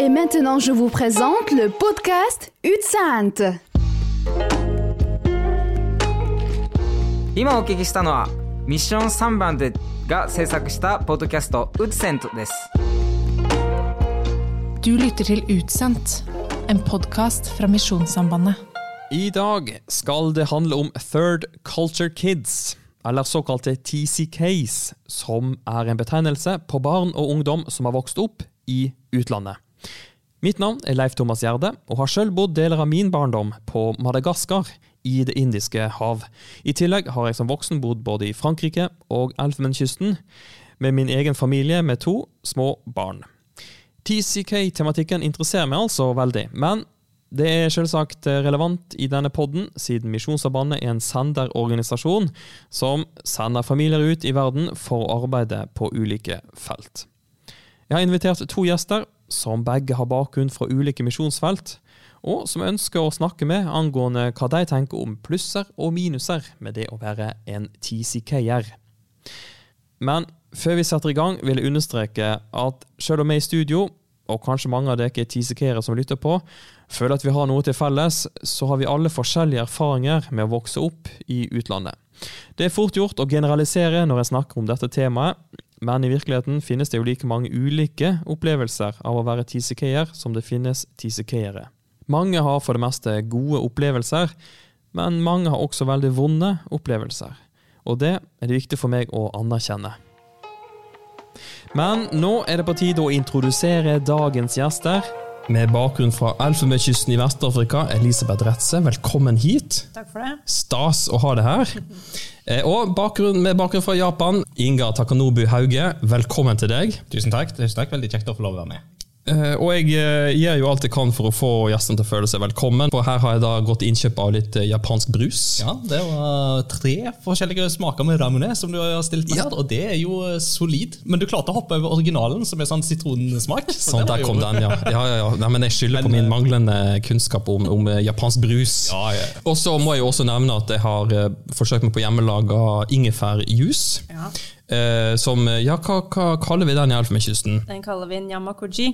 Et maintenant, je vous présente le podcast Utsant. 今お聞きしたのはミッション3番でが制作したポッドキャストウッセントです Du lytter til Utsendt, en podkast fra Misjonssambandet. I dag skal det handle om Third Culture Kids, eller såkalte TCKs, som er en betegnelse på barn og ungdom som har vokst opp i utlandet. Mitt navn er Leif Thomas Gjerde, og har sjøl bodd deler av min barndom på Madagaskar i Det indiske hav. I tillegg har jeg som voksen bodd både i Frankrike og Elfenbenskysten, med min egen familie med to små barn. TCK-tematikken interesserer meg altså veldig, men det er selvsagt relevant i denne podden, siden Misjonssambandet er en senderorganisasjon som sender familier ut i verden for å arbeide på ulike felt. Jeg har invitert to gjester som begge har bakgrunn fra ulike misjonsfelt, og som ønsker å snakke med angående hva de tenker om plusser og minuser med det å være en TCK-er. Men før vi setter i gang, vil jeg understreke at selv om vi i studio, og kanskje mange av dere TCK-ere som lytter på, føler at vi har noe til felles, så har vi alle forskjellige erfaringer med å vokse opp i utlandet. Det er fort gjort å generalisere når jeg snakker om dette temaet, men i virkeligheten finnes det jo like mange ulike opplevelser av å være TCK-er som det finnes TCK-ere. Mange har for det meste gode opplevelser, men mange har også veldig vonde opplevelser. Og det er det viktig for meg å anerkjenne. Men nå er det på tide å introdusere dagens gjester. Med bakgrunn fra Elfenbenskysten i Vest-Afrika, Elisabeth Retze, velkommen hit. Takk for det. Stas å ha deg her. Eh, Og bakgrunn, med bakgrunn fra Japan, Inga Takanobu Hauge, velkommen til deg. Tusen takk. tusen takk. Veldig kjekt å få lov å være med. Eh, Og jeg eh, gjør jo alt jeg kan for å få gjestene til å føle seg velkommen. For her har jeg da gått til innkjøp av litt eh, japansk brus. Ja, Det var tre forskjellige smaker med ramune som du har stilt med Ja. her, og det er jo solid. Men du klarte å hoppe over originalen, som er sånn sitronsmak. så Sånn, der kom den, ja. ja, ja, ja. Nei, men jeg skylder på min manglende kunnskap om, om japansk brus. Ja, ja. Og så må jeg jo også nevne at jeg har forsøkt meg på hjemmelaga ingefærjuice. Ja, Eh, som Ja, hva, hva kaller vi den i Elfenbenskysten? den kaller vi en Nyamaguji.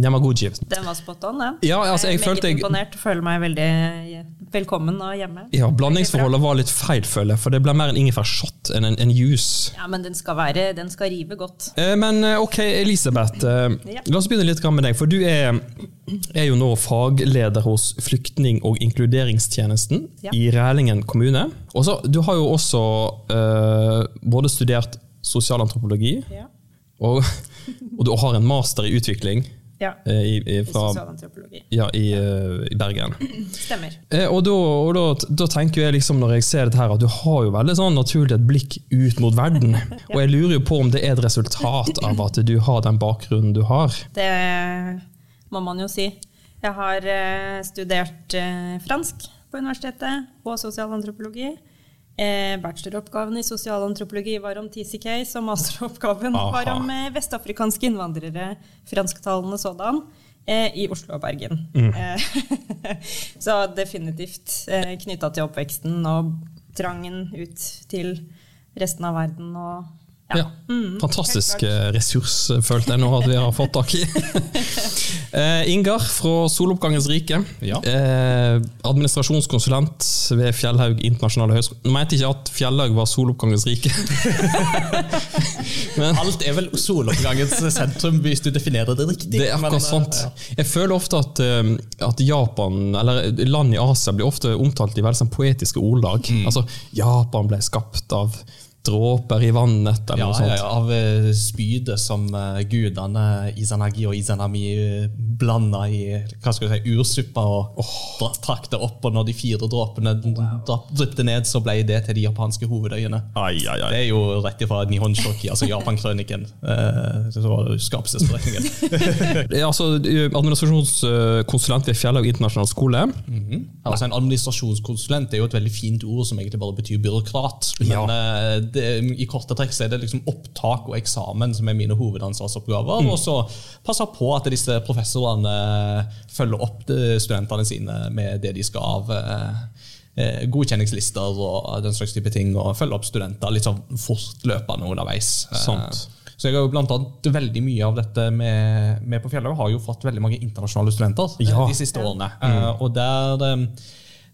Den var god, Chips. Den var spot on, den. Ja, altså, jeg er følte jeg- imponert. Føler meg veldig velkommen og hjemme. Ja, Blandingsforholdet var litt feil, føler jeg, for det ble mer en ingefærshot enn en, en juice. Ja, men den skal være Den skal rive godt. Eh, Men eh, ok, Elisabeth. eh, Ja. La oss begynne litt med deg. For du er, er jo nå fagleder hos Flyktning- og inkluderingstjenesten Ja. i Rælingen kommune. Og så, Du har jo også eh, både studert sosialantropologi, Ja. og, og du har en master i utvikling ja. I, i, fra, I sosialantropologi. ja, i, eh, i Bergen. Stemmer. Eh, Og, da, og da, da tenker jeg liksom når jeg ser dette her, at du har jo veldig sånn naturlig et blikk ut mot verden. Og jeg lurer jo på om det er et resultat av at du har den bakgrunnen du har. Det må man jo si. Jeg har eh, studert eh, fransk på universitetet og sosialantropologi. Eh, bacheloroppgaven i sosialantropologi var om TCK, så masteroppgaven Aha. var om eh, vestafrikanske innvandrere, fransktalende sådan, eh, i Oslo og Bergen. Eh, så definitivt eh, knytta til oppveksten og trangen ut til resten av verden og Ja, Fantastisk eh, ressurs, følte jeg nå at vi har fått tak i. eh, Ingar fra Soloppgangens rike. Ja. Eh, administrasjonskonsulent ved Fjellhaug internasjonale høgskole. Nå mente jeg ikke at Fjellhaug var Soloppgangens rike. Men Alt er vel soloppgangens sentrum, hvis du definerer det riktig. det er akkurat sant. Ja. Jeg føler ofte at, eh, at Japan, eller land i Asia, blir ofte omtalt i veldig sånn poetiske ordlag. Mm. Altså, Japan ble skapt av dråper i vannet, eller Ja, noe sånt. ja, ja, av eh, spydet som eh, gudene Izanagi og Izanami blanda i hva skal du si, ursuppa og oh. trakk det opp, og når de fire dråpene dryppet ned, så ble det til de japanske hovedøyene. Ai, ai, ai. Det er jo rett ifra Nihonshoki, altså Japan-krøniken. Eh, skapelsesberetningen. Ja, altså, administrasjonskonsulent ved Fjellhaug internasjonal skole. Altså En administrasjonskonsulent er jo et veldig fint ord som egentlig bare betyr byråkrat. Men Ja. Eh, det, i korte trekk så er det liksom opptak og eksamen som er mine hovedansvarsoppgaver. Og så passe på at disse professorene eh, følger opp studentene sine med det de skal av. eh, eh, godkjenningslister og den slags type ting, og følge opp studenter litt sånn fortløpende underveis. Eh, Sant. Så jeg har jo blant annet veldig mye av dette med, med på Fjellhaug har jo fått veldig mange internasjonale studenter eh, Ja. de siste årene. Mm. og der eh,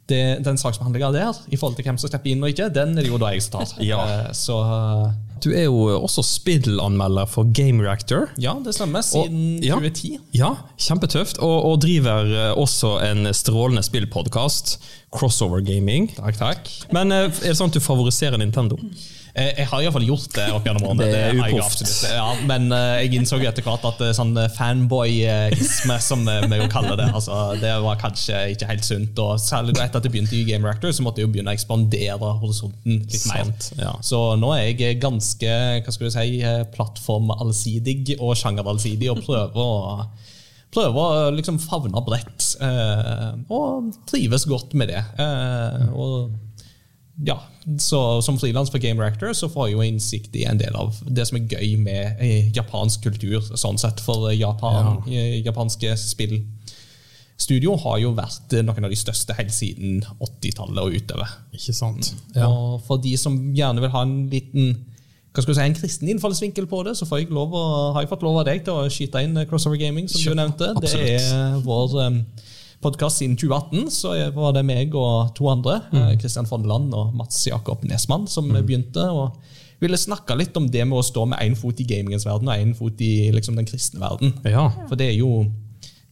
det, Den saksbehandlinga der, i forhold til hvem som slipper inn og ikke, den er det jo da jeg som tar. Ja. Eh, så Du er jo også spillanmelder for Game Reactor. ja, det stemmer. Siden Og- ja. 2010. Ja, kjempetøft. Og, og driver eh, også en strålende spillpodkast, Crossover Gaming. Takk, takk. Men eh, er det sånn at du favoriserer Nintendo? Eh, Jeg har iallfall gjort det opp gjennom årene. Det er uproft. Ja, men jeg innså etter hvert at sånn fanboyisme, som vi jo kaller det, altså, det var kanskje ikke helt sunt. Og særlig etter at jeg begynte i Game Reactor, så måtte jeg jo begynne å ekspandere horisonten litt mer. Ja. Så nå er jeg ganske hva skal du si, eh, plattformallsidig og sjangerallsidig og prøver å Prøver å liksom favne bredt, eh, og trives godt med det. Eh, og ja, så Som frilans for Game Reactor så får jeg jo innsikt i en del av det som er gøy med japansk kultur. sånn sett, For Japan, eh, japanske spillstudio har jo vært noen av de største helt siden 80-tallet og utover. Ikke sant? Og for de som gjerne vil ha en liten hva skal du si, en kristen innfallsvinkel på det, så får jeg lov har jeg fått lov av deg til å skyte inn eh, Crossover Gaming, som du nevnte. Det er vår um, podkast siden 2018. Så var det meg og to andre, eh, Christian Fondeland og Mats Jakob Nesmann, som begynte. og ville snakke litt om det med å stå med én fot i gamingens verden og én fot i liksom, den kristne verden. Ja. For det er jo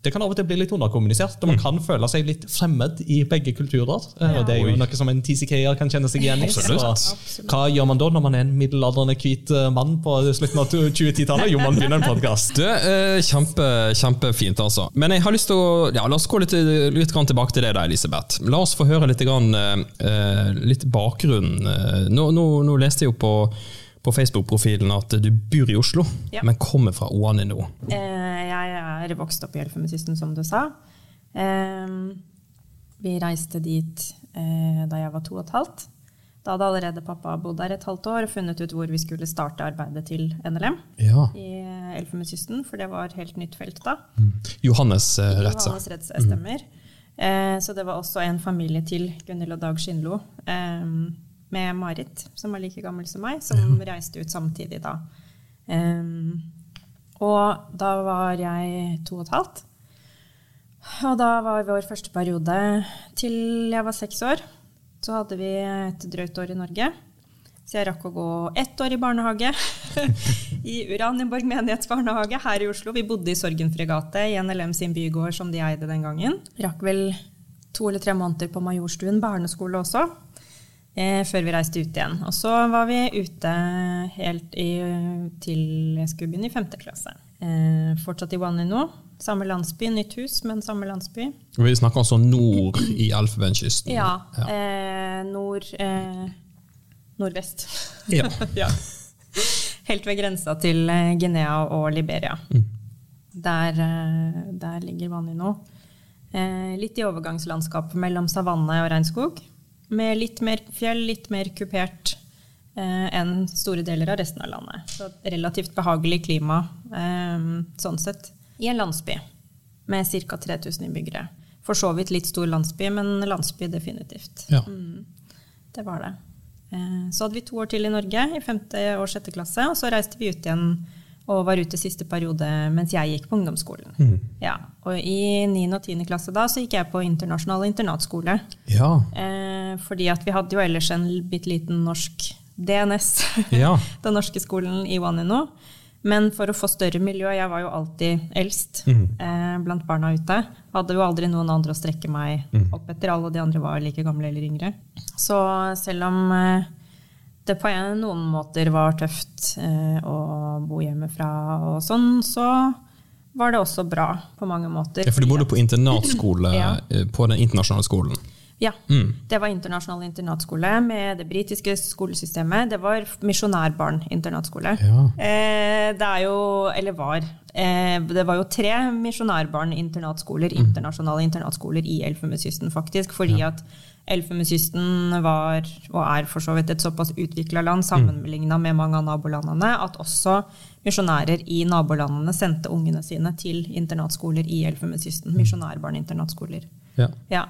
det kan av og til bli litt underkommunisert, og man kan føle seg litt fremmed i begge kulturer. Eh, Og det er jo noe som en TCK-er kan kjenne seg igjen i. Hva gjør man da når man er en middelaldrende hvit eh, mann på slutten av 2010-tallet? Jo, man begynner en podkast. Eh, kjempe, kjempefint, altså. Men jeg har lyst til å ja, La oss gå litt, litt grann tilbake til det, da, Elisabeth. La oss få høre litt, grann, eh, litt bakgrunn. Eh, Nå, nå, nå leste jeg jo på, på Facebook-profilen at du bor i Oslo, Ja. men kommer fra Oane nå. Eh, jeg er vokst opp i Elfenbenskysten, som du sa. Eh, vi reiste dit eh, da jeg var to og et halvt. Da hadde allerede pappa bodd der et halvt år og funnet ut hvor vi skulle starte arbeidet til NLM Ja. i eh, Elfenbenskysten, for det var helt nytt felt da. Johannes eh, Retze. Johannes Redse stemmer. Eh, så det var også en familie til, Gunhild og Dag Skindlo, eh, med Marit, som var like gammel som meg, som reiste ut samtidig da. Um, og da var jeg to og et halvt. Og da var vår første periode til jeg var seks år. Så hadde vi et drøyt år i Norge. Så jeg rakk å gå ett år i barnehage i Uranienborg menighetsbarnehage her i Oslo. Vi bodde i Sorgenfri gate i NLM sin bygård som de eide den gangen. Rakk vel to eller tre måneder på Majorstuen barneskole også, eh, før vi reiste ut igjen. Og så var vi ute helt i, til jeg skulle begynne i femte klasse. Eh, fortsatt i Wanino. Samme landsby, nytt hus, men samme landsby. Vi snakker altså nord i Elfenbenskysten. Ja. Eh, nord eh, Nordvest. Ja. ja. Helt ved grensa til eh, Guinea og Liberia. Der, eh, der ligger Wanino. Eh, litt i overgangslandskapet mellom savanne og regnskog. Med litt mer fjell, litt mer kupert eh, enn store deler av resten av landet. Så relativt behagelig klima eh, sånn sett. I en landsby med ca. 3000 innbyggere. For så vidt litt stor landsby, men landsby definitivt. Ja. Det var det. Eh, Så hadde vi to år til i Norge, i femte og sjette klasse, og så reiste vi ut igjen og var ute siste periode mens jeg gikk på ungdomsskolen. Ja, og i 9. og 10. klasse da så gikk jeg på internasjonal internatskole. Ja. Eh, fordi at vi hadde jo ellers en bitte liten norsk DNS, Ja. den norske skolen i Wanino. Men for å få større miljø, jeg var jo alltid eldst eh, blant barna ute. Hadde jo aldri noen andre å strekke meg opp etter. Alle de andre var like gamle eller yngre. Så selv om eh, det på noen måter var tøft eh, å bo hjemmefra og sånn, så var det også bra på mange måter. ja, for du bodde på internatskole Ja. eh, på den internasjonale skolen. ja. Det var internasjonal internatskole med det britiske skolesystemet. Det var misjonærbarn-internatskole. Ja. Eh, det er jo, eller var eh, Det var jo tre misjonærbarn-internatskoler, internasjonale internatskoler i Elfenbenskysten, faktisk. Fordi at Elfenbenskysten var, og er for så vidt, et såpass utvikla land sammenligna med mange av nabolandene, at også misjonærer i nabolandene sendte ungene sine til internatskoler i Elfenbenskysten. Misjonærbarn-internatskoler. Ja. Ja.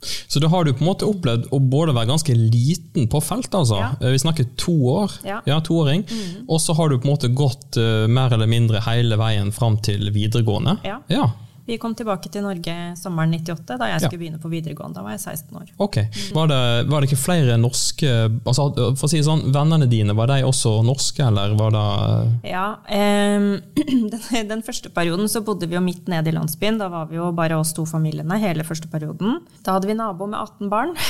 Så da har du på en måte opplevd å både være ganske liten på felt, altså. Ja. Eh, Vi snakker to år. Ja. ja toåring. Og så har du på en måte gått uh, mer eller mindre hele veien fram til videregående. Ja. ja. Vi kom tilbake til Norge sommeren 98, da jeg Ja. skulle begynne på videregående. Da var jeg 16 år. Ok. Var det, var det ikke flere norske altså, For å si det sånn, Vennene dine, var de også norske, eller var det Ja, Um, den, den første perioden så bodde vi jo midt nede i landsbyen. Da var vi jo bare oss to familiene hele første perioden. Da hadde vi nabo med 18 barn.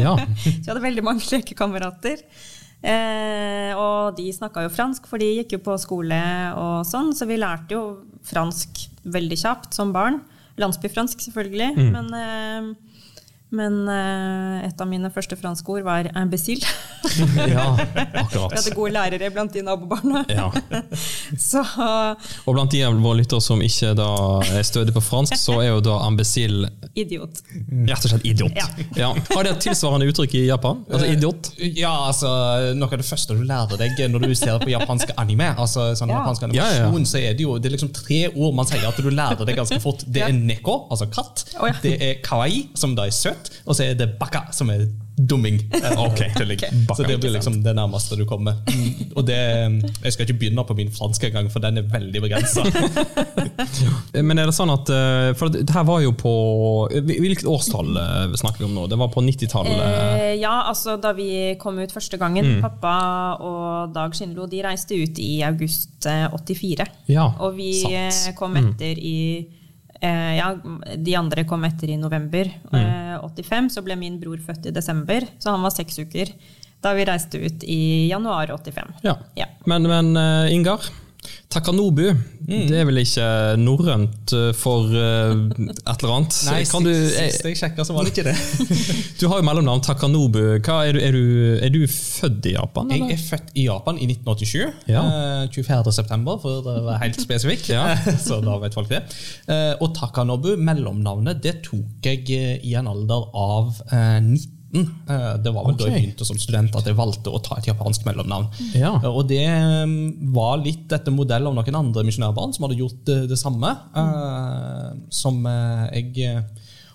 Ja. Så vi hadde veldig mange lekekamerater. Eh, og de snakka jo fransk, for de gikk jo på skole og sånn, så vi lærte jo fransk veldig kjapt som barn. Landsbyfransk, selvfølgelig. Men, eh, men uh, et av mine første franske ord var 'imbécile'. ja, Vi hadde gode lærere blant de nabobarna. Ja. Så Og blant de av våre lyttere som ikke da er stødige på fransk, så er jo da 'imbécile' idiot. rett og slett idiot. Ja. Ja. Har de et tilsvarende uttrykk i Japan? Altså idiot? Ja, altså, Noe av det første du lærer deg når du ser på japansk anime, altså sånn Ja. japansk Ja, animasjon, ja. så er det jo det er liksom tre ord man sier at du lærer deg ganske fort. Det er neko, altså katt. Oh, ja. Det er kawaii, som da er søt. Og så er det baka, som er dumming. Okay, okay. Så det blir liksom det nærmeste du kommer. Mm, Og det, Jeg skal ikke begynne på min franske engang, for den er veldig begrensa. Men er det sånn at eh, For det her var jo på Hvilket årstall eh, snakker vi om nå? Det var på 90-tallet? Eh, ja, altså da vi kom ut første gangen, pappa og Dag Skinlo de reiste ut i august eh, 84. Ja, og vi sant. kom etter i eh, Ja, de andre kom etter i november eh, 85. Så ble min bror født i desember, så han var seks uker da vi reiste ut i januar 85. Ja. Ja. Men, men eh, Ingar, Takanobu, det er vel ikke norrønt eh, for uh, et eller annet? Nei, kan du, eh, sist jeg sjekka, så var det ikke det. du har jo mellomnavn Takanobu. Er, du, er, du, er du født i Japan? Jeg er født i Japan i 1987. Ja. Uh, 24. september, for å være helt spesifikk. Ja. Så da vet folk det. Uh, Og Takanobu, mellomnavnet, det tok jeg eh, i en alder av eh, 19. Eh, Det var vel da jeg begynte som student at jeg valgte å ta et japansk mellomnavn. Ja. Eh, Og det eh, var litt etter modell av noen andre misjonærbarn som hadde gjort det, det samme. Mm. Som eh, jeg eh,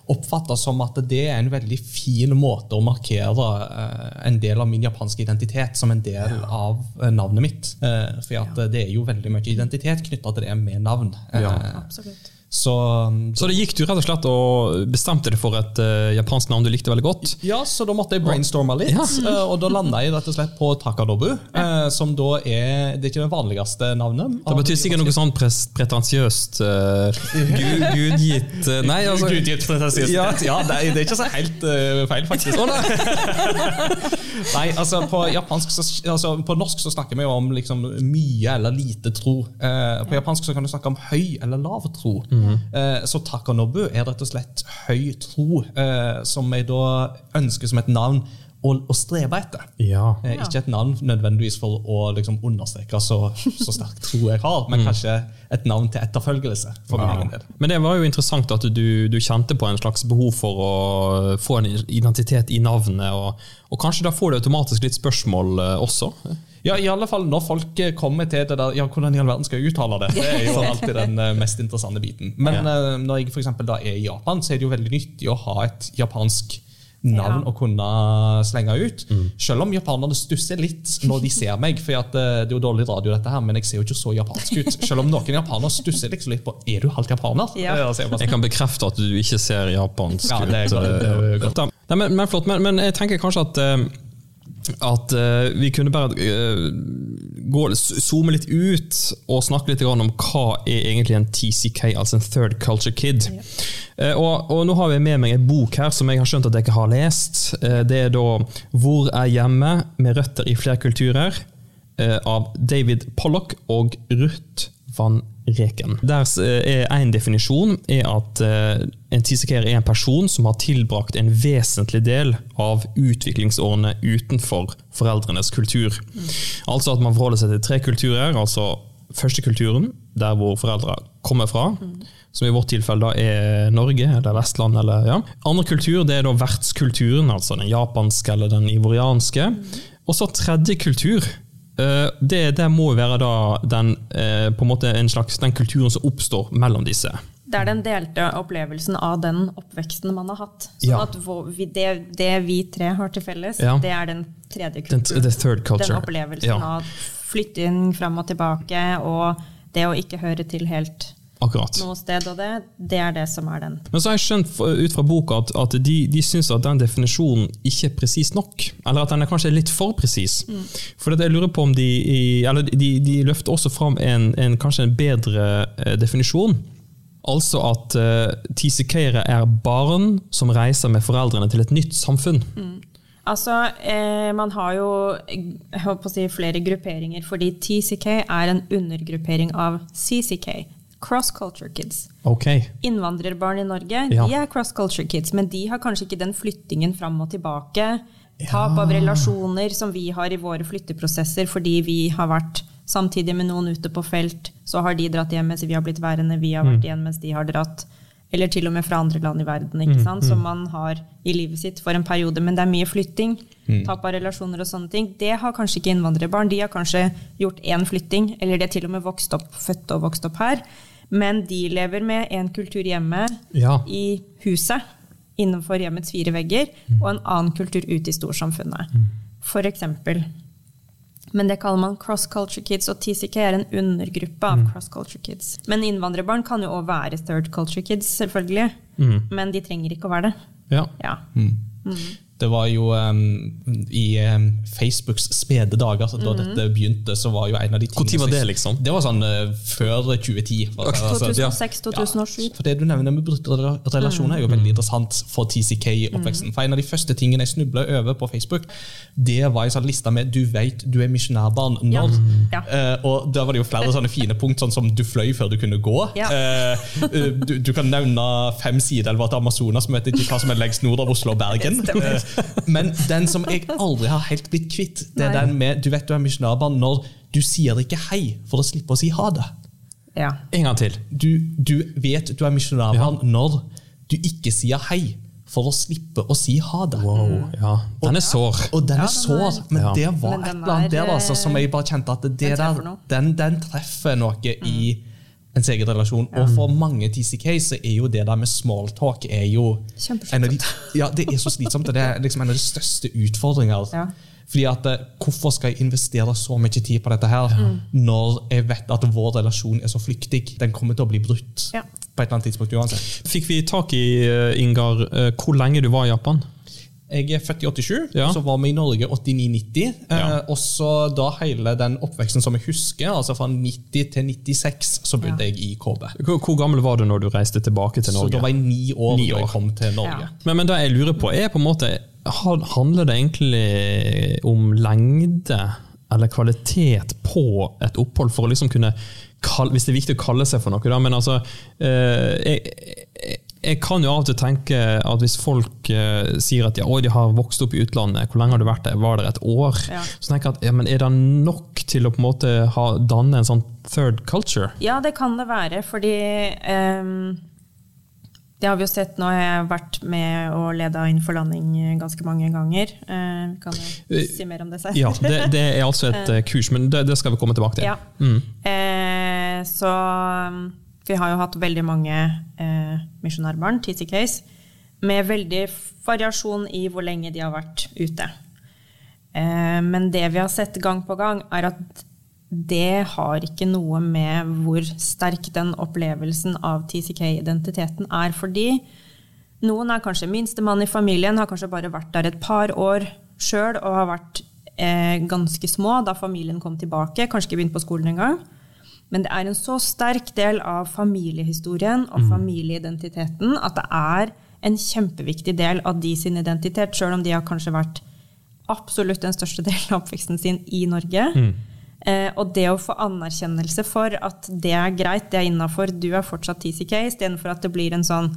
oppfatta som at det er en veldig fin måte å markere eh, en del av min japanske identitet som en del av eh, navnet mitt. Eh, for at eh, det er jo veldig mye identitet knytta til det med navn. Eh, Ja. Absolutt. Så, Så det gikk du rett og slett og bestemte deg for et uh, japansk navn du likte veldig godt? ja, så da måtte jeg brainstorme litt, Ja. uh, og da landa jeg rett og slett på Takadobu. Uh, Som da er Det er ikke det vanligste navnet. Det betyr sikkert noe sånn pre pretensiøst gud, Gudgitt Nei, altså Gudgitt pretensiøst. Ja. Ja, det, er, det er ikke så helt feil, faktisk. Oh, nei. Nei, altså på, japansk, så, altså på norsk så snakker vi jo om liksom mye eller lite tro. På japansk så kan du snakke om høy eller lav tro. Eh, så takanobu er rett og slett høy tro, eh, som jeg da ønsker som et navn å, å strebe etter. Ja. Eh, ikke et navn nødvendigvis for å liksom, understreke så, så sterk tro jeg har, men kanskje et navn til etterfølgelse. for min egen del. Men det var jo interessant at du, du kjente på en slags behov for å få en identitet i navnet, og, og kanskje da får du automatisk litt spørsmål eh, også? Ja, i alle fall når folk eh, kommer til det der Ja, hvordan i all verden skal jeg uttale det? Det er jo alltid den eh, mest interessante biten. Men ja. når jeg for da er i Japan, så er det jo veldig nyttig å ha et japansk navn Ja. å kunne slenge ut. Selv om japanerne stusser litt når de ser meg. For eh, det er jo dårlig radio, dette her, men jeg ser jo ikke så japansk ut. Selv om noen japanere stusser liksom litt på Er du halvt japaner? Ja. Eh, jeg kan bekrefte at du ikke ser japansk Ja, det ut. det godt. Nei, men, men flott, men, men jeg tenker kanskje at eh, at uh, vi kunne bare uh, gå, zoome litt ut og snakke litt om hva er egentlig en TCK, altså en Third Culture Kid. Eh, og, og nå har vi med meg en bok her som jeg har skjønt at jeg ikke har lest. Det er da 'Hvor er hjemme?' med røtter i flere kulturer av David Pollock og Ruth van Reken. Der er En definisjon er at en TCK-er er en person som har tilbrakt en vesentlig del av utviklingsårene utenfor foreldrenes kultur. Altså at man forholder seg til tre kulturer. altså Første kulturen, der hvor foreldre kommer fra. Som i vårt tilfelle da er Norge eller Vestland. Eller, ja. Andre kultur det er da vertskulturen, altså den japanske eller den ivorianske. Og så tredje kultur. eh, Det, det må være da den, eh, en slags, den kulturen som oppstår mellom disse. Det er den delte opplevelsen av den oppveksten man har hatt. Sånn Ja. at vi, det, det vi tre har til felles, Ja. det er den tredje kulturen. Den opplevelsen Ja. av flytting fram og tilbake, og det å ikke høre til helt Akkurat. noe sted, og det, det er det som er den. Men så har jeg skjønt ut fra boka at, at de, de syns at den definisjonen ikke er presis nok. Eller at den er kanskje litt for presis. For jeg lurer på om de Eller de, de løfter også fram en, en kanskje en bedre eh, definisjon. Altså at uh, TCK-ere er barn som reiser med foreldrene til et nytt samfunn. Altså, eh, man har jo eh, jeg å si, flere grupperinger, fordi TCK er en undergruppering av CCK, Cross Culture Kids. Ok. Innvandrerbarn i Norge Ja. de er cross culture kids, men de har kanskje ikke den flyttingen fram og tilbake. Tap av relasjoner som vi har i våre flytteprosesser fordi vi har vært samtidig med noen ute på felt. Så har de dratt hjem mens vi har blitt værende, vi har vært igjen mens de har dratt. Eller til og med fra andre land i verden, ikke sant? som man har i livet sitt for en periode. Men det er mye flytting, tap av relasjoner og sånne ting. Det har kanskje ikke innvandrerbarn. De har kanskje gjort én flytting, eller de har til og med vokst opp, født og vokst opp her. Men de lever med en kultur hjemme Ja. i huset, innenfor hjemmets fire vegger, og en annen kultur ute i storsamfunnet. For eksempel. Men det kaller man cross culture kids, og TCK er en undergruppe av cross culture kids. Men innvandrerbarn kan jo òg være third culture kids, selvfølgelig. Men de trenger ikke å være det. Ja. Ja. Det var jo um, i um, Facebooks spede dager, så da dette begynte, så var jo en av de tingene tid var det, liksom? Det var sånn uh, før 2010. for å si det sånn. 2006-2007. For det du nevner med brutte relasjoner er jo veldig interessant for TCK-oppveksten. For en av de første tingene jeg snubla over på Facebook, det var en sånn liste med 'du vet du er misjonærbarn Ja. når'. Ja. Eh, og der var det jo flere sånne fine punkt, sånn som 'du fløy før du kunne gå'. Ja. Eh, eh, du, du kan nevne fem sideelver til Amazonas, som vet ikke hva som er lengst nord av Oslo og Bergen. Eh, men den som jeg aldri har helt blitt kvitt, det er Nei. den med 'du vet du er misjonærbarn når du sier ikke hei for å slippe å si ha det' Ja. En gang til. du, du vet du er misjonærbarn når du ikke sier hei for å slippe å si ha det. Wow. Ja. Den er sår. Og den er sår, men Ja. det var Men et eller annet er, der altså, som jeg bare kjente at det den der, den, den treffer noe i ens egen relasjon. Og for mange TCK så er jo det der med smalltalk er jo en av de, ja, det er så slitsomt. Det er liksom en av de største utfordringer. Ja. Fordi at eh, Hvorfor skal jeg investere så mye tid på dette her når jeg vet at vår relasjon er så flyktig? Den kommer til å bli brutt Ja. på et eller annet tidspunkt uansett. Fikk vi tak i, eh, Ingar, eh, hvor lenge du var i Japan? Jeg er født i 87, Ja. så var vi i Norge 89-90. Ja. Eh, og så da hele den oppveksten som jeg husker, altså fra 90 til 96, så bodde jeg i KB. Hvor, hvor gammel var du når du reiste tilbake til Norge? Så da var jeg ni år Ni da jeg kom til Norge. Ja. Men, men det jeg lurer på, er på en måte Handler det egentlig om lengde eller kvalitet på et opphold, for å liksom kunne kalle, Hvis det er viktig å kalle seg for noe, da. Men altså eh, jeg, jeg, jeg kan jo av og til tenke at hvis folk eh, sier at ja, de har vokst opp i utlandet, hvor lenge har du vært der? Var der et år? Ja. Så tenker jeg at ja, men er det nok til å på en måte ha, danne en sånn third culture? Ja, det kan det være, fordi um, Det har vi jo sett nå. Jeg har vært med og leda inn for landing ganske mange ganger. Eh, vi kan jo si mer om det senere. Ja, det, det er altså et eh, kurs, men det, det skal vi komme tilbake til. Ja. Eh, så um, vi har jo hatt veldig mange eh, misjonærbarn, TCKs, med veldig variasjon i hvor lenge de har vært ute. Eh, men det vi har sett gang på gang, er at det har ikke noe med hvor sterk den opplevelsen av TCK-identiteten er. Fordi noen er kanskje minstemann i familien, har kanskje bare vært der et par år sjøl og har vært eh, ganske små da familien kom tilbake, kanskje ikke begynt på skolen engang. Men det er en så sterk del av familiehistorien og familieidentiteten at det er en kjempeviktig del av de sin identitet, sjøl om de har kanskje vært absolutt den største delen av oppveksten sin i Norge. Eh, og det å få anerkjennelse for at det er greit, det er innafor, du er fortsatt TCK, istedenfor at det blir en sånn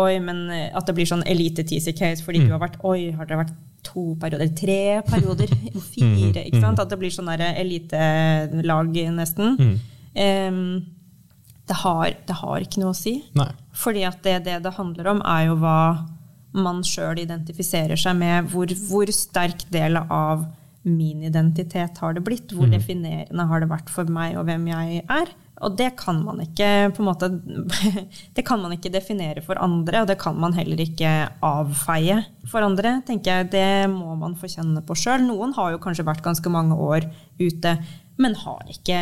Oi, men eh, at det blir sånn elite-TCK fordi du har vært Oi, har dere vært to perioder? Tre perioder? Fire? Ikke sant? At det blir sånn elitelag, nesten. Em, det, har, det har ikke noe å si. Nei. Fordi at det, det det handler om, er jo hva man sjøl identifiserer seg med. Hvor, hvor sterk del av min identitet har det blitt? Hvor definerende har det vært for meg og hvem jeg er? Og det kan man ikke på en måte Det kan man ikke definere for andre, og det kan man heller ikke avfeie for andre. tenker jeg. Det må man få kjenne på sjøl. Noen har jo kanskje vært ganske mange år ute, men har ikke,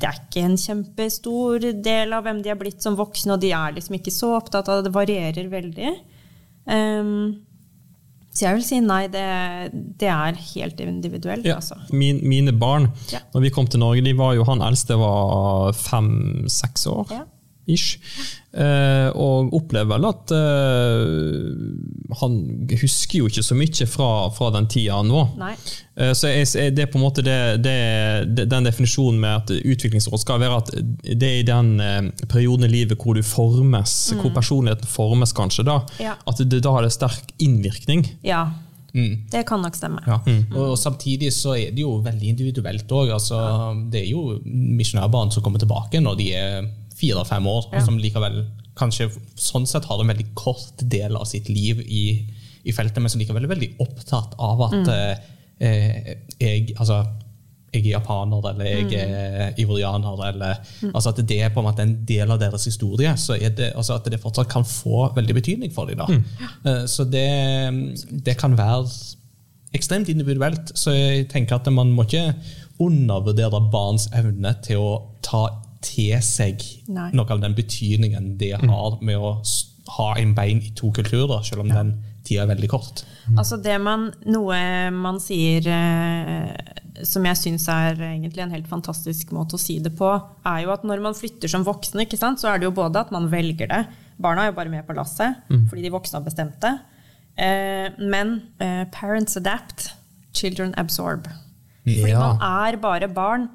det er ikke en kjempestor del av hvem de er blitt som voksne, og de er liksom ikke så opptatt av det. Det varierer veldig. Um, så jeg vil si nei, det, det er helt individuelt. Ja, Altså. min, mine barn, Ja. når vi kom til Norge, de var jo, han eldste var fem-seks år. Ja. Ish. Eh, og opplever vel at eh, Han husker jo ikke så mye fra, fra den tida nå. Nei. Eh, så jeg, jeg- det er på en måte det, det, den definisjonen med at utviklingsråd skal være at det er i den perioden i livet hvor du formes, hvor personligheten formes, kanskje, da, Mm. Ja. at det da har det sterk innvirkning. Ja, det kan nok stemme. Ja. Og samtidig så er det jo veldig individuelt òg. Altså, det er jo misjonærbarn som kommer tilbake når de er fire-fem år, og som likevel kanskje sånn sett har en veldig kort del av sitt liv i, i feltet, men som likevel er veldig opptatt av at eh, jeg altså, jeg er japaner, eller jeg er ivorianer, eller altså at det er på en måte en del av deres historie, så er det, altså at det fortsatt kan få veldig betydning for dem. Da. Eh, Så det, det kan være ekstremt individuelt, så jeg tenker at man må ikke undervurdere barns evne til å ta til seg Nei. noe av den betydningen det har med å ha en bein i to kulturer, selv om den tida er veldig kort. Altså det man, Noe man sier eh, som jeg syns er egentlig en helt fantastisk måte å si det på, er jo at når man flytter som voksen, ikke sant, så er det jo både at man velger det Barna er jo bare med på lasset fordi de voksne har bestemt det. Eh, men eh, parents adapt, children absorb. Fordi man er bare barn.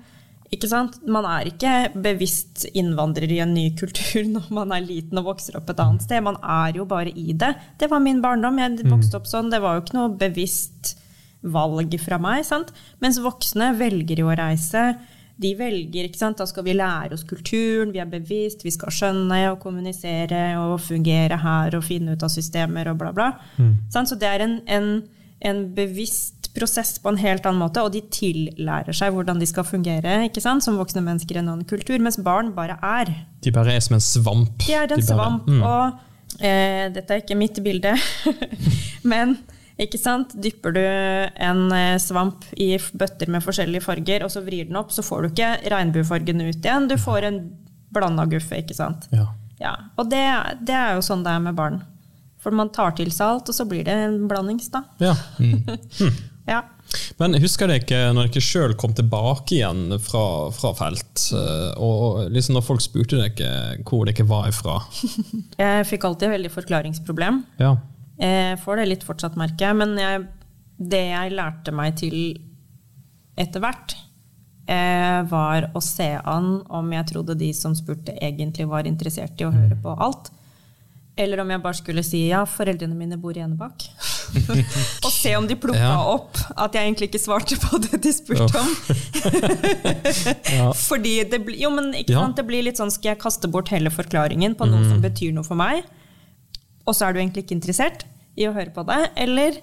Ikke sant? Man er ikke bevisst innvandrer i en ny kultur når man er liten og vokser opp et annet sted. Man er jo bare i det. Det var min barndom. Jeg vokste opp sånn. Det var jo ikke noe bevisst valg fra meg. Sant? Mens voksne velger jo å reise. De velger, ikke sant? Da skal vi lære oss kulturen, vi er bevisst, vi skal skjønne og kommunisere og fungere her og finne ut av systemer og bla, bla. Mm. Så det er en, en, en bevisst prosess på en helt annen måte, og de tillærer seg hvordan de skal fungere ikke sant? som voksne mennesker i en annen kultur, mens barn bare er. De bare er som en svamp. De er en De svamp, Mm. og eh, dette er ikke mitt bilde, men ikke sant? dypper du en eh, svamp i bøtter med forskjellige farger, og så vrir den opp, så får du ikke regnbuefargen ut igjen. Du får en blanda guffe, ikke sant. Ja. Ja, og det, det er jo sånn det er med barn. For man tar til seg alt, og så blir det en blandings, da. Ja. Ja. Men husker dere når dere sjøl kom tilbake igjen fra, fra felt, eh, og, liksom når folk spurte dere hvor dere var ifra? Jeg fikk alltid veldig forklaringsproblem. Ja. Jeg får det litt fortsatt, merker jeg. Men jeg, det jeg lærte meg til etter hvert, eh, var å se an om jeg trodde de som spurte, egentlig var interessert i å høre på alt. Eller om jeg bare skulle si ja, foreldrene mine bor i Enebakk. og se om de plukka Ja. opp at jeg egentlig ikke svarte på det de spurte om. Fordi det blir, jo, men ikke Ja. sant? det blir litt sånn, skal jeg kaste bort hele forklaringen på noe som betyr noe for meg? og så er du egentlig ikke interessert i å høre på det? Eller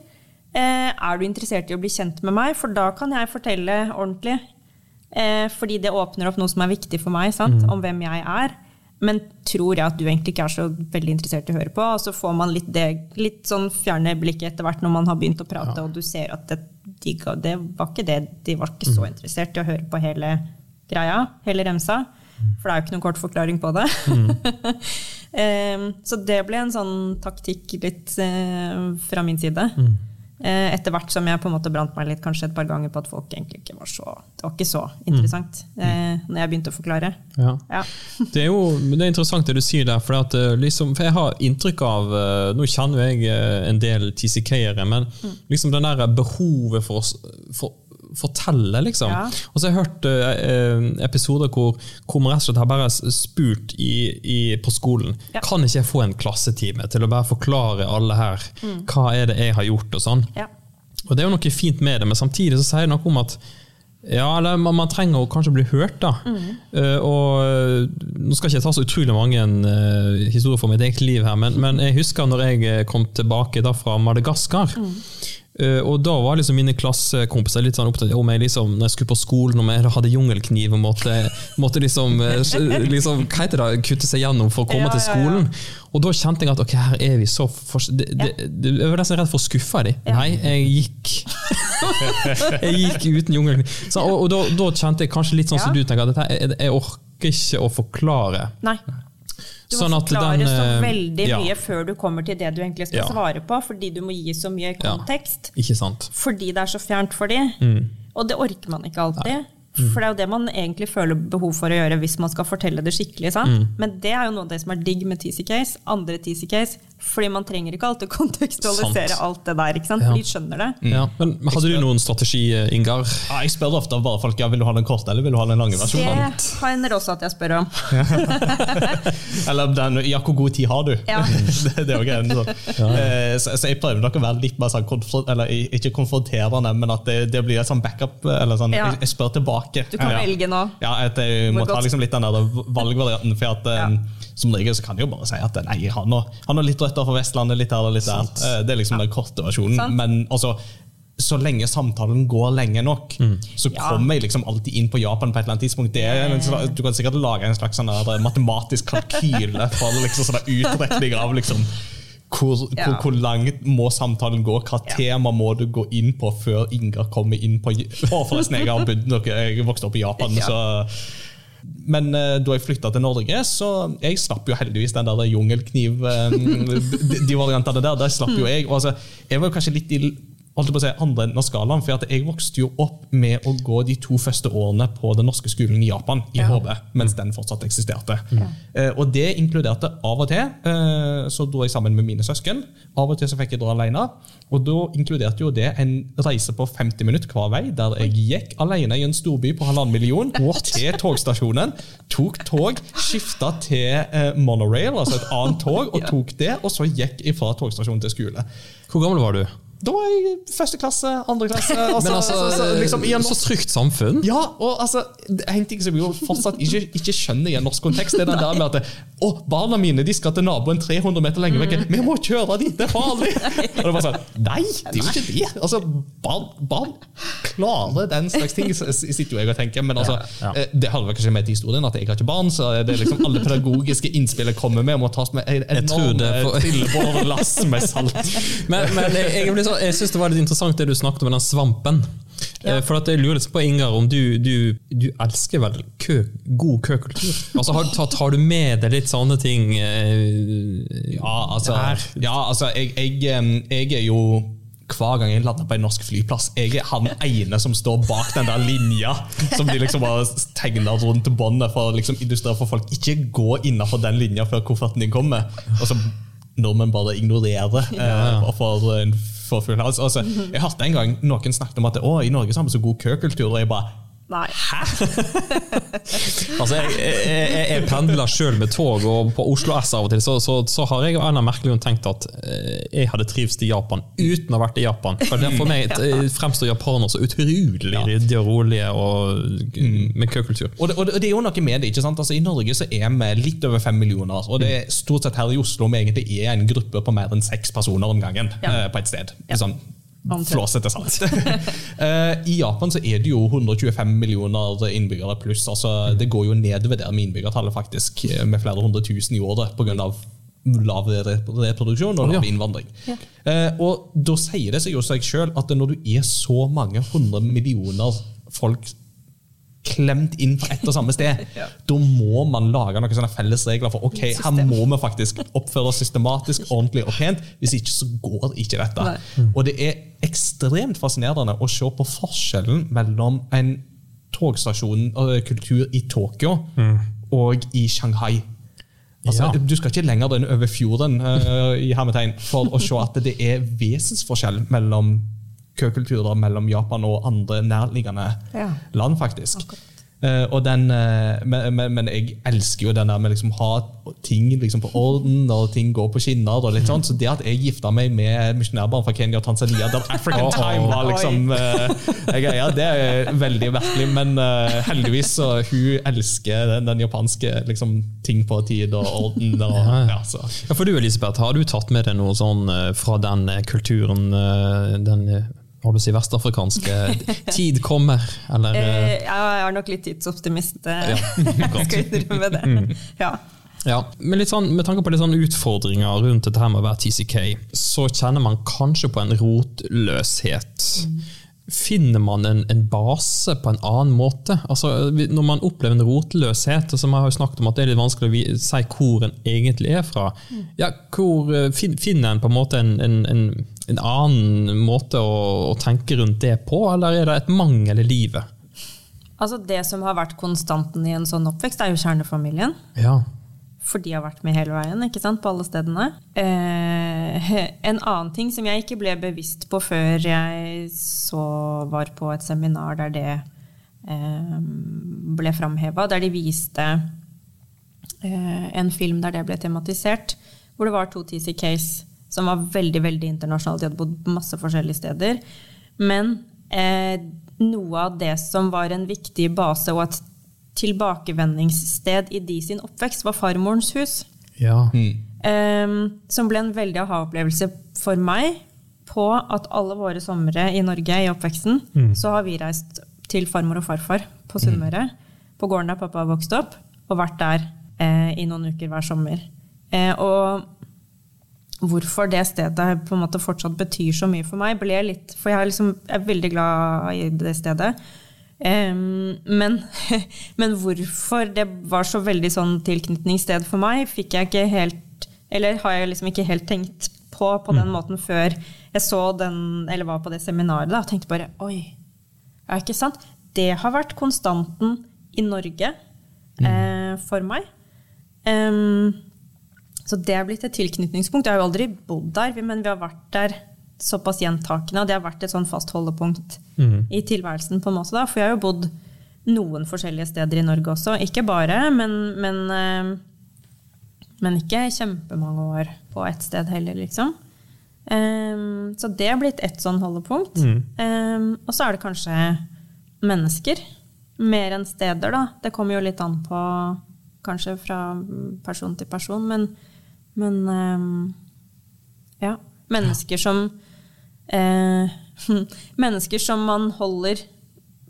eh, er du interessert i å bli kjent med meg? For da kan jeg fortelle ordentlig. Eh, fordi det åpner opp noe som er viktig for meg, sant? om hvem jeg er. Men tror jeg at du egentlig ikke er så veldig interessert i å høre på? Og så får man litt, det, litt sånn fjerne blikket etter hvert når man har begynt å prate, og du ser at det, de, det var ikke det. De var ikke så interessert i å høre på hele greia, hele remsa. For det er jo ikke noen kort forklaring på det. Em, så det ble en sånn taktikk litt uh, fra min side. Eh, etter hvert som jeg på en måte brant meg litt kanskje et par ganger på at folk egentlig ikke var så Det var ikke så interessant eh, når jeg begynte å forklare. Ja. Ja. Det er jo det er interessant det du sier der, for, at, eh, liksom, for jeg har inntrykk av eh, Nå kjenner jeg eh, en del TCK-ere, men liksom den der behovet for for, fortelle, liksom. Ja. Og så har jeg hørt eh, episoder hvor, hvor man rett og slett har bare spurt i, i, på skolen Ja. Kan ikke jeg få en klassetime til å bare forklare alle her hva er det jeg har gjort, og sånn. Ja. Og det er jo noe fint med det, men samtidig så sier det noe om at ja, eller man, man trenger å kanskje bli hørt, da. Eh, og eh, Nå skal ikke jeg ta så utrolig mange uh, historier fra mitt eget liv her, men, men jeg husker når jeg kom tilbake da fra Madagaskar. Eh, og da var liksom mine klassekompiser litt sånn opptatt om jeg liksom, når jeg skulle på skolen om jeg hadde jungelkniv og måtte, måtte liksom, eh, liksom hva heter det, kutte seg gjennom for å komme Ja, til ja, ja. skolen. Og da kjente jeg at ok, her er vi så for, det, det, Jeg var nesten redd for å skuffe dem. Ja. Nei, jeg gikk Jeg gikk uten jungelkniv. Så, og og da, da kjente jeg kanskje litt sånn som du tenker, at jeg, jeg orker ikke å forklare. Nei. Du må Sånn forklare den, så eh, veldig ja. mye før du kommer til det du egentlig skal Ja. svare på, fordi du må gi så mye Ja. kontekst. Ikke sant? Fordi det er så fjernt for dem. Mm. Og det orker man ikke alltid. For det er jo det man egentlig føler behov for å gjøre hvis man skal fortelle det skikkelig. sant? Mm. Men det er jo noe av det som er digg med TC Case, andre TC Case, fordi man trenger ikke alltid kontekstualisere Sant. alt det der, ikke sant? Ja. for de skjønner det. Ja. Men hadde du noen strategi, eh, Ingar? Ja, jeg spør ofte av bare folk ja, vil du ha den korte eller vil du ha den lange versjonen. Det hender også at jeg spør om. Eller den, ja, hvor god tid har du? Ja. det, det er jo greien. Så. Eh, Så, så jeg prøver nok å være litt mer sånn, konfront, eller ikke konfronterende, men at det, det blir et sånn backup. eller sånn, Ja. jeg, jeg spør tilbake. Du kan ja. velge nå. Ja, at jeg må Hvor ta liksom litt den der valgvarianten. For at Ja. eh, som regel så kan jeg jo bare si at nei, han har litt røtter fra Vestlandet, litt her og litt der. Eh, Det er liksom den korte versjonen. Sant. Men altså, så lenge samtalen går lenge nok, så Ja. kommer jeg liksom alltid inn på Japan på et eller annet tidspunkt. Det er en slags, du kan sikkert lage en slags sånn der matematisk kalkyle for liksom sånn utrekning av liksom hvor, Ja. hvor, hvor langt må samtalen gå? Hva Ja. tema må du gå inn på før Ingar kommer inn på Å, forresten, jeg har bodd noe, jeg vokste opp i Japan, Ja. så men uh, da jeg flytta til Norge, så jeg slapp jo heldigvis den der jungelkniv eh, de, de variantene der. Der slapp jo jeg. Og altså, jeg var jo kanskje litt i holdt jeg på å si, andre enden av skalaen, for at jeg vokste jo opp med å gå de to første årene på den norske skolen i Japan, i Ja. HB, mens den fortsatt eksisterte. Eh, og det inkluderte av og til, eh, så dro jeg sammen med mine søsken. Av og til så fikk jeg dra alene. Og da inkluderte jo det en reise på 50 minutter hver vei, der jeg gikk alene i en storby på halvannen million til togstasjonen, tok tog, skifta til eh, monorail, altså et annet tog, og tok det, og så gikk jeg fra togstasjonen til skole. Hvor gammel var du? Da var jeg første klasse, andre klasse altså, Men altså, så, så, liksom, i en så trygt samfunn. ja, og altså, er en ting som jeg jo fortsatt ikke, ikke skjønner i en norsk kontekst, er den der med at det, å, barna mine de skal til naboen 300 meter lenger vekk. Vi må kjøre dit, det er farlig! Og det var sånn, Nei, det er jo ikke det! Altså, barn, barn klarer den slags ting, sitter jo jeg og tenker. Men altså, Ja, ja. eh, det hører kanskje med til historien at jeg har ikke barn, så det er liksom alle pedagogiske innspill jeg kommer med, må tas med en enorm trillebårlass med salt. Men, men jeg, jeg, blir så, jeg syns det var litt interessant det du snakket om den svampen. Ja. For at jeg lurer litt på, Ingar, om du, du, du elsker vel kø, god køkultur? Altså, har, tar, tar du med deg litt sånne ting eh, Ja, altså, ja, altså jeg, jeg, jeg er jo hver gang jeg lander på en norsk flyplass, jeg er han ene som står bak den der linja som de liksom har tegner rundt båndet for å liksom illustrere for folk. Ikke gå innafor den linja før kofferten din kommer. Og så nordmenn bare ignorerer eh, for, for full hals. Altså, jeg hørte en gang noen snakket om at å, i Norge så har vi så god køkultur. Og jeg bare Nei. Altså, jeg, jeg, jeg, pendler sjøl med tog, og på Oslo S av og til så, så, så har jeg og Anna merkelig tenkt at eh, jeg hadde trivst i Japan uten å ha vært i Japan. For det For meg eh, fremstår japanere så utrolig ryddige og rolige og, med køkultur. Og det, og det og det er jo noe med det, ikke sant? Altså, I Norge så er vi litt over fem millioner. Og det er stort sett her i Oslo vi egentlig er en gruppe på mer enn seks personer om gangen. Ja. eh, på et sted. Ja. Sånn. Flåsete sant. Eh, I Japan så er det jo 125 millioner innbyggere pluss. altså Det går jo nedover der med innbyggertallet faktisk, eh, med flere hundre tusen i året På grunn av lav re- reproduksjon og lav innvandring. Eh, og Da sier det seg jo seg sjøl at når du er så mange hundre millioner folk klemt inn på ett og samme sted, da må man lage noen sånne felles regler for ok, her må vi faktisk oppføre oss systematisk, ordentlig og pent. Hvis ikke så går ikke dette. Nei. Og det er ekstremt fascinerende å se på forskjellen mellom en togstasjonkultur i Tokyo og i Shanghai. Altså, Ja. Du skal ikke lenger enn over fjorden uh, i hermetegn, for å se at det er vesensforskjell mellom køkulturer mellom Japan og andre nærliggende Ja. land, faktisk. Eh, og den, uh, men, men, men jeg elsker jo den der med liksom ha ting liksom på orden, og ting går på skinner. og litt sånn, Så det at jeg gifta meg med misjonærbarn fra Kenya og Tanzania, der African time var liksom uh, greia, det er veldig virkelig. Men uh, heldigvis så hun elsker den, den japanske liksom, ting på tid og orden. Og, ja, så. Ja, for du Elisabeth, har du tatt med deg noe sånn eh, fra den eh, kulturen, eh, den eh, hva du si, vestafrikanske tid kommer? Eller, Eh, eh, jeg er nok litt tidsoptimist, eh, Ja, jeg skal innrømme det. Mm. Ja. ja, men sånn, Med tanke på litt sånn utfordringer rundt dette her med å være TCK, så kjenner man kanskje på en rotløshet. Finner man en, en base på en annen måte? Altså, Når man opplever en rotløshet, og som jeg har jo snakket om at det er litt vanskelig å si hvor en egentlig er fra, ja, hvor finner en på en måte en, en, en, en annen måte å, å tenke rundt det på, eller er det et mangel i livet? Altså Det som har vært konstanten i en sånn oppvekst, er jo kjernefamilien. Ja. For de har vært med hele veien, ikke sant, på alle stedene. Eh, en annen ting som jeg ikke ble bevisst på før jeg så var på et seminar der det eh, ble framheva, der de viste eh, en film der det ble tematisert, hvor det var to TCKs som var veldig veldig internasjonalt. De hadde bodd masse forskjellige steder. Men eh, noe av det som var en viktig base og et tilbakevendingssted i de sin oppvekst, var farmorens hus. ja. Ehm, som ble en veldig aha-opplevelse for meg på at alle våre somre i Norge i oppveksten, så har vi reist til farmor og farfar på Sunnmøre, på gården der pappa har vokst opp, og vært der eh, i noen uker hver sommer. Eh, og hvorfor det stedet på en måte fortsatt betyr så mye for meg, ble litt For jeg er, liksom, jeg er veldig glad i det stedet. Um, men, men hvorfor det var så veldig sånn tilknytningssted for meg, fikk jeg ikke helt Eller har jeg liksom ikke helt tenkt på på den måten før jeg så den, eller var på det seminaret da, og tenkte bare Oi, er ikke sant? Det har vært konstanten i Norge eh, for meg. Em, så det er blitt et tilknytningspunkt. Jeg har jo aldri bodd der, men vi har vært der såpass gjentakende, og det har vært et sånn fast holdepunkt i tilværelsen. på en måte da, For jeg har jo bodd noen forskjellige steder i Norge også. Ikke bare, men, men, eh, men ikke kjempemange år på ett sted heller, liksom. Um, så det er blitt ett sånn holdepunkt. Em, og så er det kanskje mennesker. Mer enn steder, da. Det kommer jo litt an på kanskje fra person til person, men, men em, ja. Mennesker som eh, Mennesker som man holder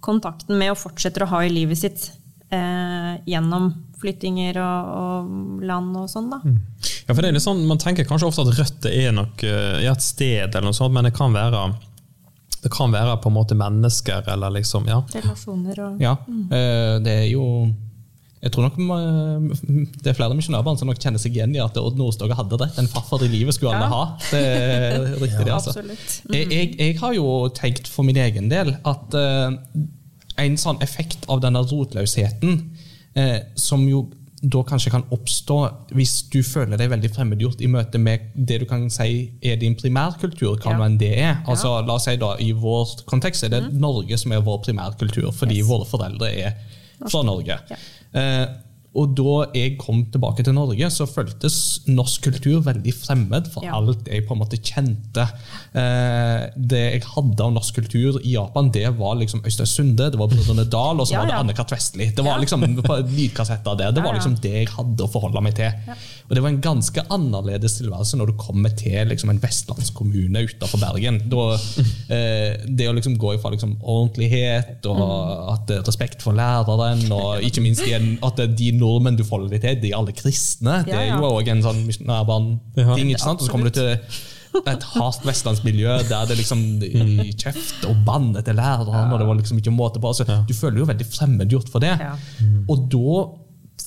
kontakten med og fortsetter å ha i livet sitt eh, gjennom flyttinger og, og land og sånn, da. Ja, for det er litt sånn, Man tenker kanskje ofte at røtter er nok er et sted, eller noe sånt, men det kan være det kan være på en måte mennesker, eller liksom ja. Relasjoner og Ja, eh, det er jo Jeg tror nok eh, det er flere misjonærbarn som nok kjenner seg igjen i at Odd Nordstoga hadde rett. En farfar i livet skulle alle Ja. ha. Det er riktig, det. altså. Jeg, jeg, jeg har jo tenkt for min egen del at eh, en sånn effekt av denne rotløsheten, eh, som jo da kanskje kan oppstå hvis du føler deg veldig fremmedgjort i møte med det du kan si er din primærkultur, hva Ja. enn det er. Altså, la oss si da, I vår kontekst er det Norge som er vår primærkultur, fordi Yes. våre foreldre er fra Norge. Ja. Eh, og da jeg kom tilbake til Norge, så føltes norsk kultur veldig fremmed for Ja. alt jeg på en måte kjente. Eh, det jeg hadde av norsk kultur i Japan, det var liksom Øystein Sunde, det var Brødrene Dal, og så Ja, var det ja. Anne-Kat. Vestli. Det var liksom lydkassetter der. Det Ja, var liksom det jeg hadde å forholde meg til. Og det var en ganske annerledes tilværelse når du kommer til liksom en vestlandskommune utenfor Bergen. Da, eh, det å liksom gå ifra liksom ordentlighet og Mm. at respekt for læreren, og ikke minst at de nordmenn du forholder deg til, de er alle kristne. Det Ja, er jo òg en sånn misjonærbarn-ting. ikke sant? Og så kommer du til et hardt vestlandsmiljø der det liksom i kjeft og banne til læreren, og det var liksom ikke måte på. Altså, Du føler jo veldig fremmedgjort for det. Ja. Og da,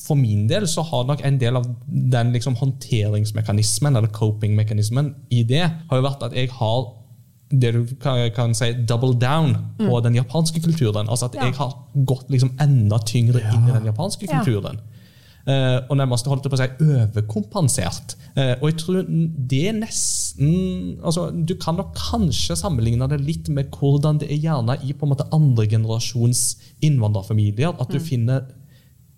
for min del, så har nok en del av den liksom håndteringsmekanismen, eller coping-mekanismen, i det, har jo vært at jeg har det du kan, kan si double down på den japanske kulturen. Altså at Ja. jeg har gått liksom enda tyngre inn i den japanske Ja. kulturen. Eh, og nærmest holdt på å si overkompensert Uh, og jeg tror det er nesten altså, Du kan nok kanskje sammenligne det litt med hvordan det er gjerne i på en måte andregenerasjons innvandrerfamilier. At du finner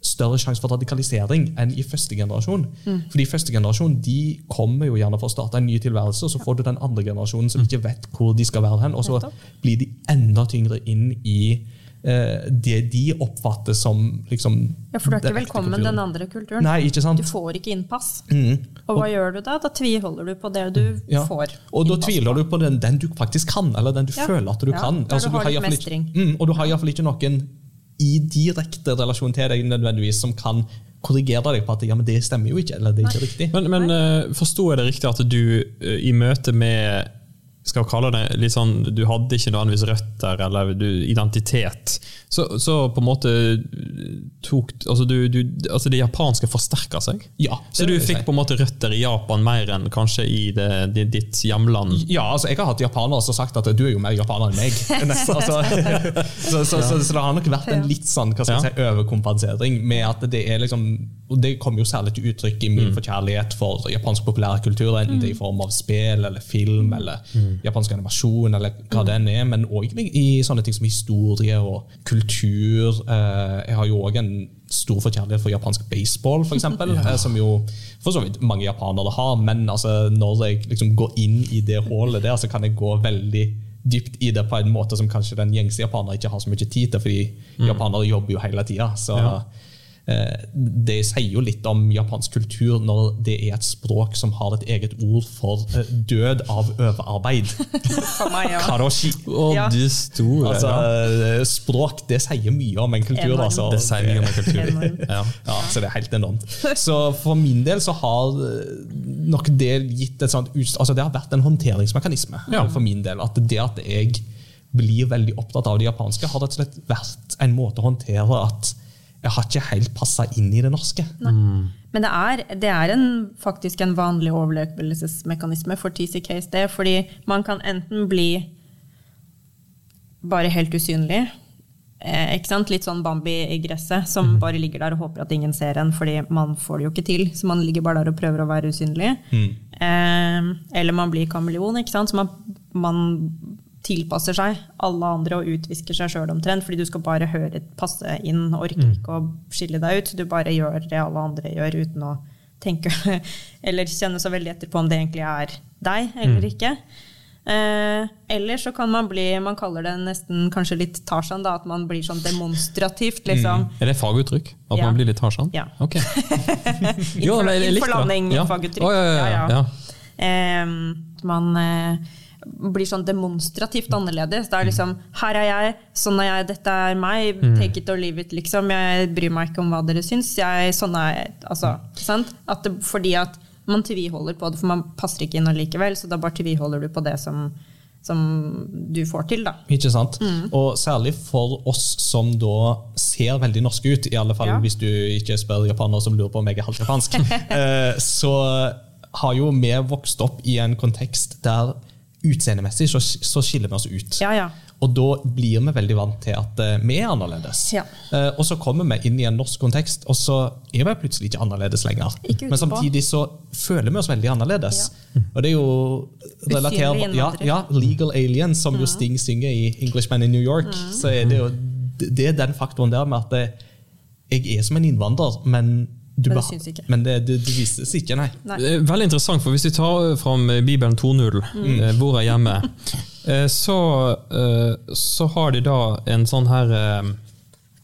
større sjanse for radikalisering enn i første generasjon. Fordi første generasjon de kommer jo gjerne for å starte en ny tilværelse, og så får du den andre generasjonen som ikke vet hvor de skal være hen, og så blir de enda tyngre inn i eh, det de oppfatter som liksom Ja, For du er ikke velkommen kulturen. den andre kulturen. Nei, ikke sant? Du får ikke innpass. Mm. Og hva gjør du da? Da tviholder du på det du Ja. får. Og da tviler du på den, den du faktisk kan, eller den du Ja. føler at du Ja, kan. Altså, du har i har. Ikke, mm, og du har iallfall ikke noen i direkte relasjon til deg nødvendigvis som kan korrigere deg på at ja, men det stemmer jo ikke, eller det er ikke riktig. Men, men eh, forsto jeg det riktig at du eh, i møte med skal vi kalle det litt sånn, Du hadde ikke nødvendigvis røtter eller du, identitet. Så, så på en måte tok altså, du, du, altså Det japanske forsterka seg? Ja, Så du fikk si. på en måte røtter i Japan mer enn kanskje i det, det, ditt hjemland? Ja, altså jeg har hatt japanere som har sagt at du er jo mer japaner enn meg. Nesten, altså. så, så, så, så det har nok vært en litt sånn hva skal jeg si, overkompensering med at det er liksom og Det kommer jo særlig til uttrykk i min forkjærlighet for japansk populærkultur, enten det er i form av spill eller film eller japansk animasjon eller hva det enn er, men òg i sånne ting som historie og kultur. Eh, Jeg har jo òg en stor forkjærlighet for japansk baseball, for eksempel, eh, som jo for så vidt mange japanere har. Men altså, når jeg liksom går inn i det hullet der, så kan jeg gå veldig dypt i det på en måte som kanskje den gjengse japaner ikke har så mye tid til, fordi japanere jobber jo hele tida. Så det sier jo litt om japansk kultur når det er et språk som har et eget ord for eh, død av overarbeid. For meg, ja. Karoshi. Å, Ja. du store Altså. Språk det sier mye om en kultur. Altså. Det sier mye om en kultur. Ja. Ja, så det er helt enormt. Så for min del så har eh, nok det gitt et sånt altså Det har vært en håndteringsmekanisme Ja. for min del. At det at jeg blir veldig opptatt av det japanske, har rett og slett vært en måte å håndtere at jeg har ikke helt passa inn i det norske. Men det er, det er en, faktisk en vanlig overlevelsesmekanisme for TCKSD, det. Fordi man kan enten bli bare helt usynlig. Eh, ikke sant? Litt sånn Bambi i gresset, som bare ligger der og håper at ingen ser en, fordi man får det jo ikke til. Så man ligger bare der og prøver å være usynlig. Eh, eller man blir kameleon, ikke sant? så man, man tilpasser seg alle andre og utvisker seg sjøl omtrent, fordi du skal bare høre passe inn, orker ikke å skille deg ut. Du bare gjør det alle andre gjør, uten å tenke eller kjenne så veldig etter på om det egentlig er deg eller ikke. Eh, eller så kan man bli Man kaller det nesten kanskje litt Tarzan, da, at man blir sånn demonstrativt, liksom. Er det faguttrykk? At Ja. man blir litt Tarzan? Ja. Ok. Det. Ja. faguttrykk. Ja, ja, ja, ja. Eh, man eh, blir sånn demonstrativt annerledes. Det er liksom Her er jeg, sånn er jeg, dette er meg. Mm. Take it or leave it, liksom. Jeg bryr meg ikke om hva dere syns. Jeg, sånn er jeg. Altså, sant? At det, fordi at man tviholder på det, for man passer ikke inn allikevel. Så da bare tviholder du på det som, som du får til, da. Ikke sant? Mm. Og særlig for oss som da ser veldig norske ut, i alle fall Ja. hvis du ikke spør japanere som lurer på om jeg er halvt japansk, eh, så har jo vi vokst opp i en kontekst der utseendemessig så, så skiller vi oss ut. Ja, ja. Og da blir vi veldig vant til at uh, vi er annerledes. Ja. Uh, og så kommer vi inn i en norsk kontekst, og så er vi plutselig ikke annerledes lenger. Ikke Men samtidig så føler vi oss veldig annerledes. Og det er jo relatert ja, ja, Legal Alien, som jo Sting synger i Englishman in New York. Mm. Så er det jo det er den faktoren der med at eh, jeg er som en innvandrer, men du Men det syns ikke. Men det, det, det vises ikke, nei. Nei. Veldig interessant, for hvis vi tar fram Bibelen 2.0, mm. hvor er hjemme, eh, så, eh, så har de da en sånn her eh,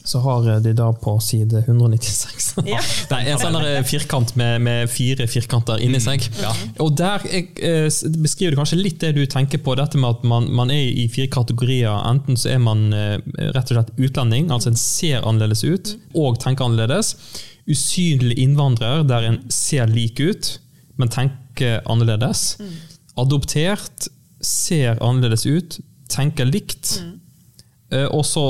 så har de da på side 196 Ja. Er en sånn her firkant med, med fire firkanter inni seg. Og der jeg, eh, beskriver du kanskje litt det du tenker på, dette med at man, man er i fire kategorier. Enten så er man eh, rett og slett utlending, altså en ser annerledes ut og tenker annerledes. Usynlig innvandrer, der en ser lik ut, men tenker annerledes. Adoptert, ser annerledes ut, tenker likt. Eh, Og så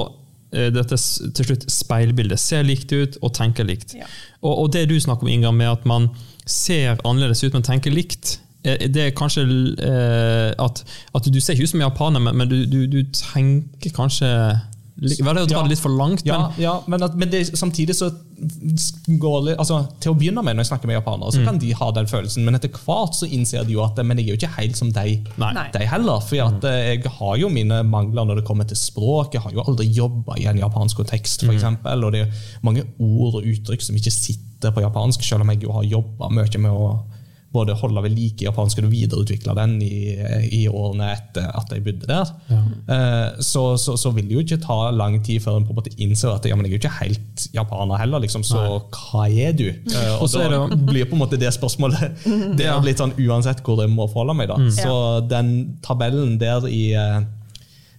eh, dette til slutt speilbildet. Ser likt ut og tenker likt. Ja. Og, og det du snakker om, Inga, med at man ser annerledes ut, men tenker likt, eh, det er kanskje eh, at, at du ser ikke ut som japaner, men, men du, du, du tenker kanskje Vel, det å dra Ja. det litt for langt, Ja, men ja men, at, men det, samtidig så går det altså, Til å begynne med, når jeg snakker med japanere, Mm. så kan de ha den følelsen, men etter hvert så innser de jo at Men jeg er jo ikke helt som. Nei. de heller. For at, eh, jeg har jo mine mangler når det kommer til språk. Jeg har jo aldri jobba i en japansk kontekst, f.eks. eksempel Og det er mange ord og uttrykk som ikke sitter på japansk, selv om jeg jo har jobba mye med å både holde ved like japansken og videreutvikle den i, i årene etter at jeg bodde der. Eh, så, så, så vil det jo ikke ta lang tid før en på en måte innser at ja, men jeg er jo ikke helt japaner heller, liksom, så hva er du? Eh, og så er da blir på en måte det spørsmålet Det er litt sånn uansett hvor jeg må forholde meg. da. Så den tabellen der i eh,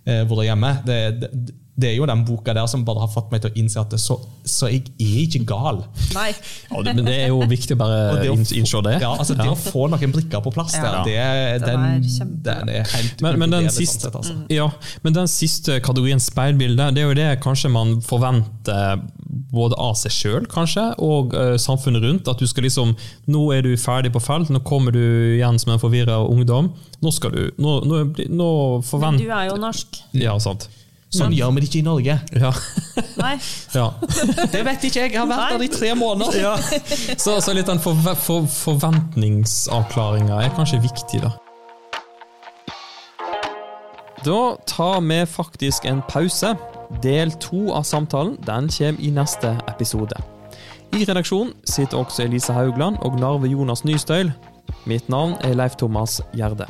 eh, hvor jeg er hjemme, det, det, det er jo den boka der som bare har fått meg til å innse at det, så, så jeg er ikke gal. Nei. ja, det, men det er jo viktig å bare å innse det. Ja, altså Det å få noen brikker på plass der, Ja. det, Den den, er er helt Men, men, den siste, sånn sett, altså. ja, men den siste kategorien speilbilde, det er jo det kanskje man forventer både av seg sjøl og uh, samfunnet rundt. At du skal liksom Nå er du ferdig på felt, nå kommer du igjen som en forvirra ungdom. Nå skal du Nå, nå, nå forventer Men du er jo norsk. Ja, sant. Sånn gjør vi det ikke i Norge. Ja. Nei. ja. Det vet ikke jeg, jeg har vært der i tre måneder. ja. Så, så litt den for, for, forventningsavklaringa er kanskje viktig, da. Da tar vi faktisk en pause. Del to av samtalen den kommer i neste episode. I redaksjonen sitter også Elise Haugland og Narve Jonas Nystøyl. Mitt navn er Leif Thomas Gjerde.